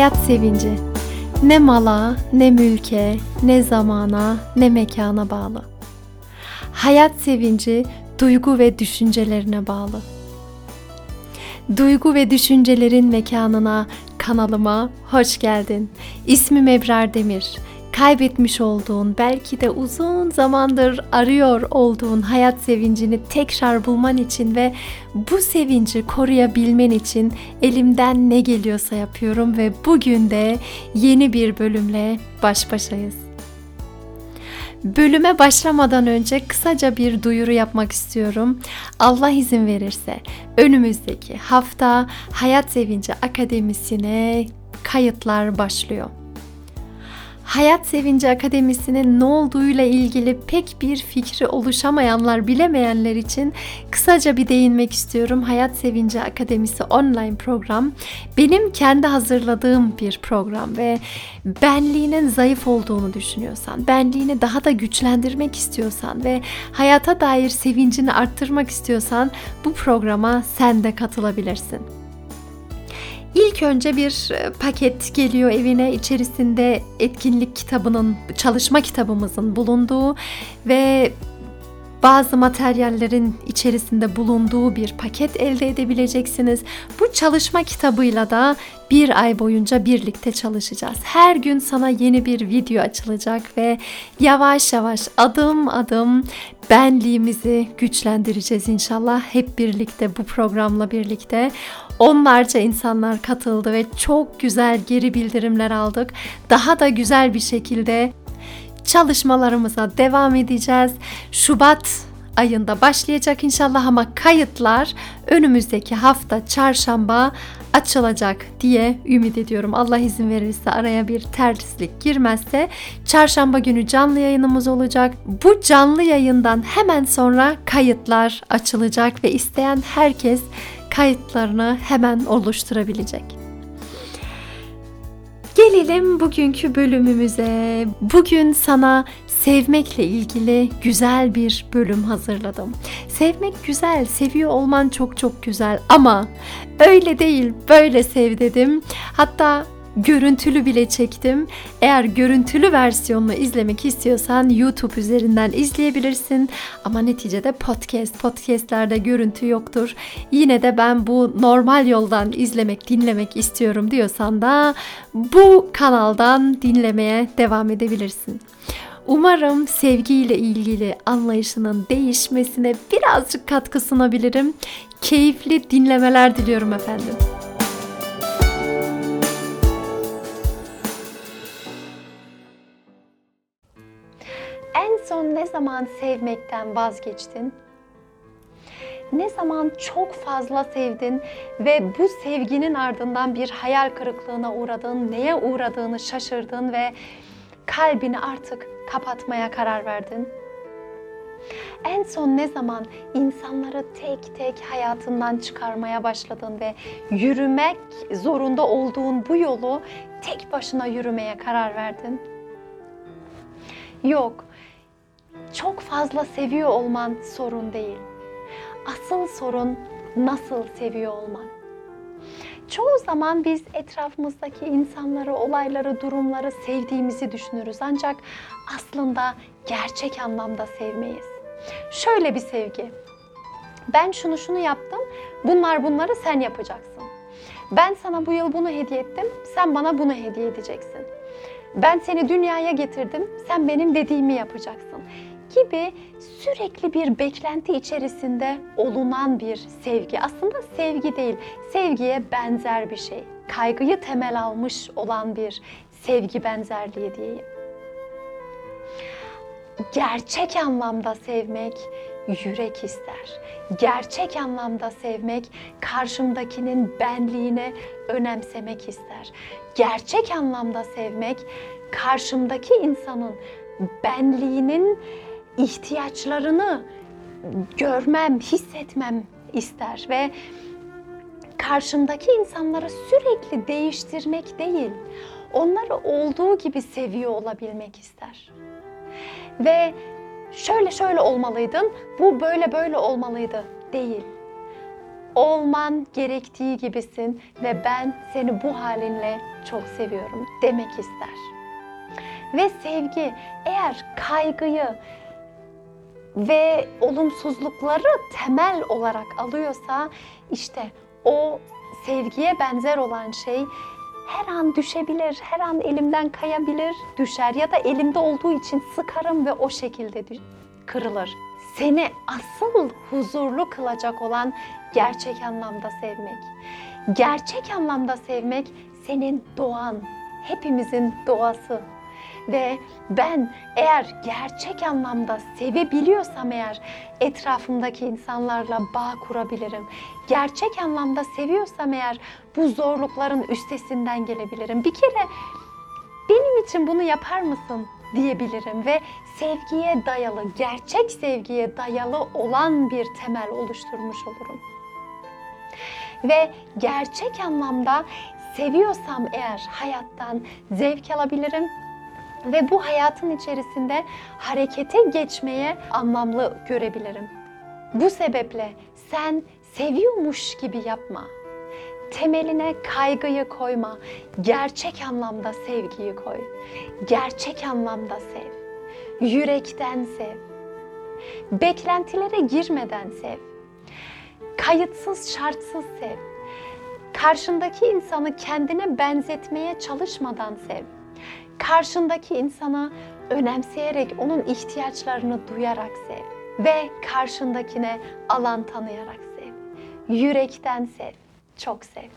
Hayat sevinci ne mala, ne mülke, ne zamana, ne mekana bağlı. Hayat sevinci duygu ve düşüncelerine bağlı. Duygu ve düşüncelerin mekanına, kanalıma hoş geldin. İsmim Ebrar Demir kaybetmiş olduğun, belki de uzun zamandır arıyor olduğun hayat sevincini tekrar bulman için ve bu sevinci koruyabilmen için elimden ne geliyorsa yapıyorum ve bugün de yeni bir bölümle baş başayız. Bölüme başlamadan önce kısaca bir duyuru yapmak istiyorum. Allah izin verirse önümüzdeki hafta Hayat Sevinci Akademisi'ne kayıtlar başlıyor. Hayat Sevinci Akademisi'nin ne olduğuyla ilgili pek bir fikri oluşamayanlar, bilemeyenler için kısaca bir değinmek istiyorum. Hayat Sevinci Akademisi online program benim kendi hazırladığım bir program ve benliğinin zayıf olduğunu düşünüyorsan, benliğini daha da güçlendirmek istiyorsan ve hayata dair sevincini arttırmak istiyorsan bu programa sen de katılabilirsin. İlk önce bir e, paket geliyor evine. içerisinde etkinlik kitabının, çalışma kitabımızın bulunduğu ve bazı materyallerin içerisinde bulunduğu bir paket elde edebileceksiniz. Bu çalışma kitabıyla da bir ay boyunca birlikte çalışacağız. Her gün sana yeni bir video açılacak ve yavaş yavaş adım adım benliğimizi güçlendireceğiz inşallah hep birlikte bu programla birlikte. Onlarca insanlar katıldı ve çok güzel geri bildirimler aldık. Daha da güzel bir şekilde çalışmalarımıza devam edeceğiz. Şubat ayında başlayacak inşallah ama kayıtlar önümüzdeki hafta çarşamba açılacak diye ümit ediyorum. Allah izin verirse araya bir terslik girmezse çarşamba günü canlı yayınımız olacak. Bu canlı yayından hemen sonra kayıtlar açılacak ve isteyen herkes kayıtlarını hemen oluşturabilecek. Gelelim bugünkü bölümümüze. Bugün sana sevmekle ilgili güzel bir bölüm hazırladım. Sevmek güzel, seviyor olman çok çok güzel ama öyle değil, böyle sev dedim. Hatta görüntülü bile çektim. Eğer görüntülü versiyonunu izlemek istiyorsan YouTube üzerinden izleyebilirsin. Ama neticede podcast, podcastlerde görüntü yoktur. Yine de ben bu normal yoldan izlemek, dinlemek istiyorum diyorsan da bu kanaldan dinlemeye devam edebilirsin. Umarım sevgiyle ilgili anlayışının değişmesine birazcık katkı sunabilirim. Keyifli dinlemeler diliyorum efendim. En son ne zaman sevmekten vazgeçtin? Ne zaman çok fazla sevdin ve bu sevginin ardından bir hayal kırıklığına uğradın, neye uğradığını şaşırdın ve kalbini artık kapatmaya karar verdin? En son ne zaman insanları tek tek hayatından çıkarmaya başladın ve yürümek zorunda olduğun bu yolu tek başına yürümeye karar verdin? Yok, fazla seviyor olman sorun değil. Asıl sorun nasıl seviyor olman. Çoğu zaman biz etrafımızdaki insanları, olayları, durumları sevdiğimizi düşünürüz. Ancak aslında gerçek anlamda sevmeyiz. Şöyle bir sevgi. Ben şunu şunu yaptım, bunlar bunları sen yapacaksın. Ben sana bu yıl bunu hediye ettim, sen bana bunu hediye edeceksin. Ben seni dünyaya getirdim, sen benim dediğimi yapacaksın gibi sürekli bir beklenti içerisinde olunan bir sevgi. Aslında sevgi değil, sevgiye benzer bir şey. Kaygıyı temel almış olan bir sevgi benzerliği diyeyim. Gerçek anlamda sevmek yürek ister. Gerçek anlamda sevmek karşımdakinin benliğine önemsemek ister. Gerçek anlamda sevmek karşımdaki insanın benliğinin ihtiyaçlarını görmem, hissetmem ister ve karşımdaki insanları sürekli değiştirmek değil, onları olduğu gibi seviyor olabilmek ister. Ve şöyle şöyle olmalıydın, bu böyle böyle olmalıydı değil. olman gerektiği gibisin ve ben seni bu halinle çok seviyorum demek ister. Ve sevgi eğer kaygıyı ve olumsuzlukları temel olarak alıyorsa işte o sevgiye benzer olan şey her an düşebilir, her an elimden kayabilir, düşer ya da elimde olduğu için sıkarım ve o şekilde kırılır. Seni asıl huzurlu kılacak olan gerçek anlamda sevmek. Gerçek anlamda sevmek senin doğan, hepimizin doğası. Ve ben eğer gerçek anlamda sevebiliyorsam eğer etrafımdaki insanlarla bağ kurabilirim. Gerçek anlamda seviyorsam eğer bu zorlukların üstesinden gelebilirim. Bir kere benim için bunu yapar mısın diyebilirim ve sevgiye dayalı, gerçek sevgiye dayalı olan bir temel oluşturmuş olurum. Ve gerçek anlamda seviyorsam eğer hayattan zevk alabilirim ve bu hayatın içerisinde harekete geçmeye anlamlı görebilirim. Bu sebeple sen seviyormuş gibi yapma. Temeline kaygıyı koyma. Gerçek anlamda sevgiyi koy. Gerçek anlamda sev. Yürekten sev. Beklentilere girmeden sev. Kayıtsız, şartsız sev. Karşındaki insanı kendine benzetmeye çalışmadan sev karşındaki insana önemseyerek onun ihtiyaçlarını duyarak sev ve karşındakine alan tanıyarak sev. Yürekten sev, çok sev.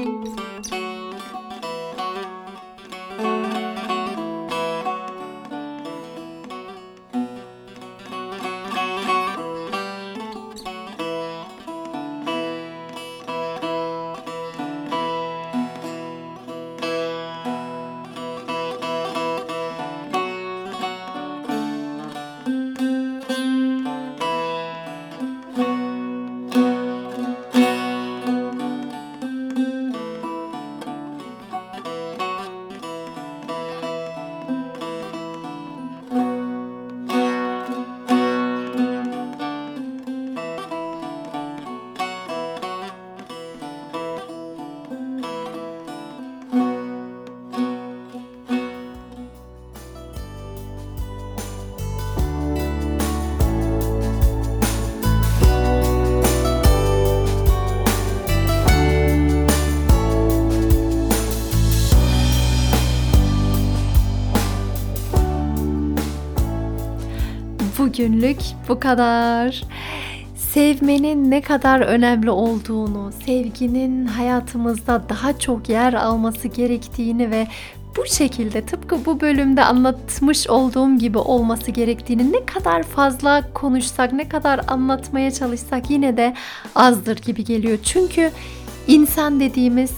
Bye. Bugünlük bu kadar. Sevmenin ne kadar önemli olduğunu, sevginin hayatımızda daha çok yer alması gerektiğini ve bu şekilde tıpkı bu bölümde anlatmış olduğum gibi olması gerektiğini ne kadar fazla konuşsak, ne kadar anlatmaya çalışsak yine de azdır gibi geliyor. Çünkü insan dediğimiz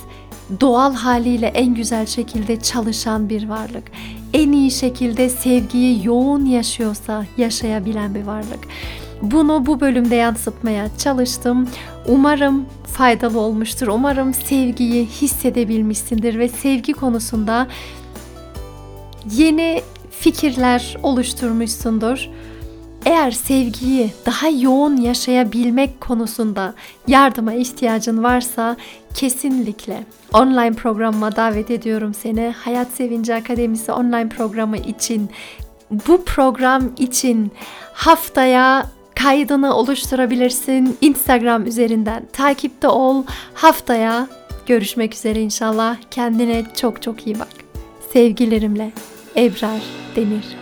doğal haliyle en güzel şekilde çalışan bir varlık. En iyi şekilde sevgiyi yoğun yaşıyorsa yaşayabilen bir varlık. Bunu bu bölümde yansıtmaya çalıştım. Umarım faydalı olmuştur. Umarım sevgiyi hissedebilmişsindir ve sevgi konusunda yeni fikirler oluşturmuşsundur. Eğer sevgiyi daha yoğun yaşayabilmek konusunda yardıma ihtiyacın varsa kesinlikle online programıma davet ediyorum seni. Hayat Sevinci Akademisi online programı için bu program için haftaya kaydını oluşturabilirsin. Instagram üzerinden takipte ol. Haftaya görüşmek üzere inşallah. Kendine çok çok iyi bak. Sevgilerimle Ebrar Demir.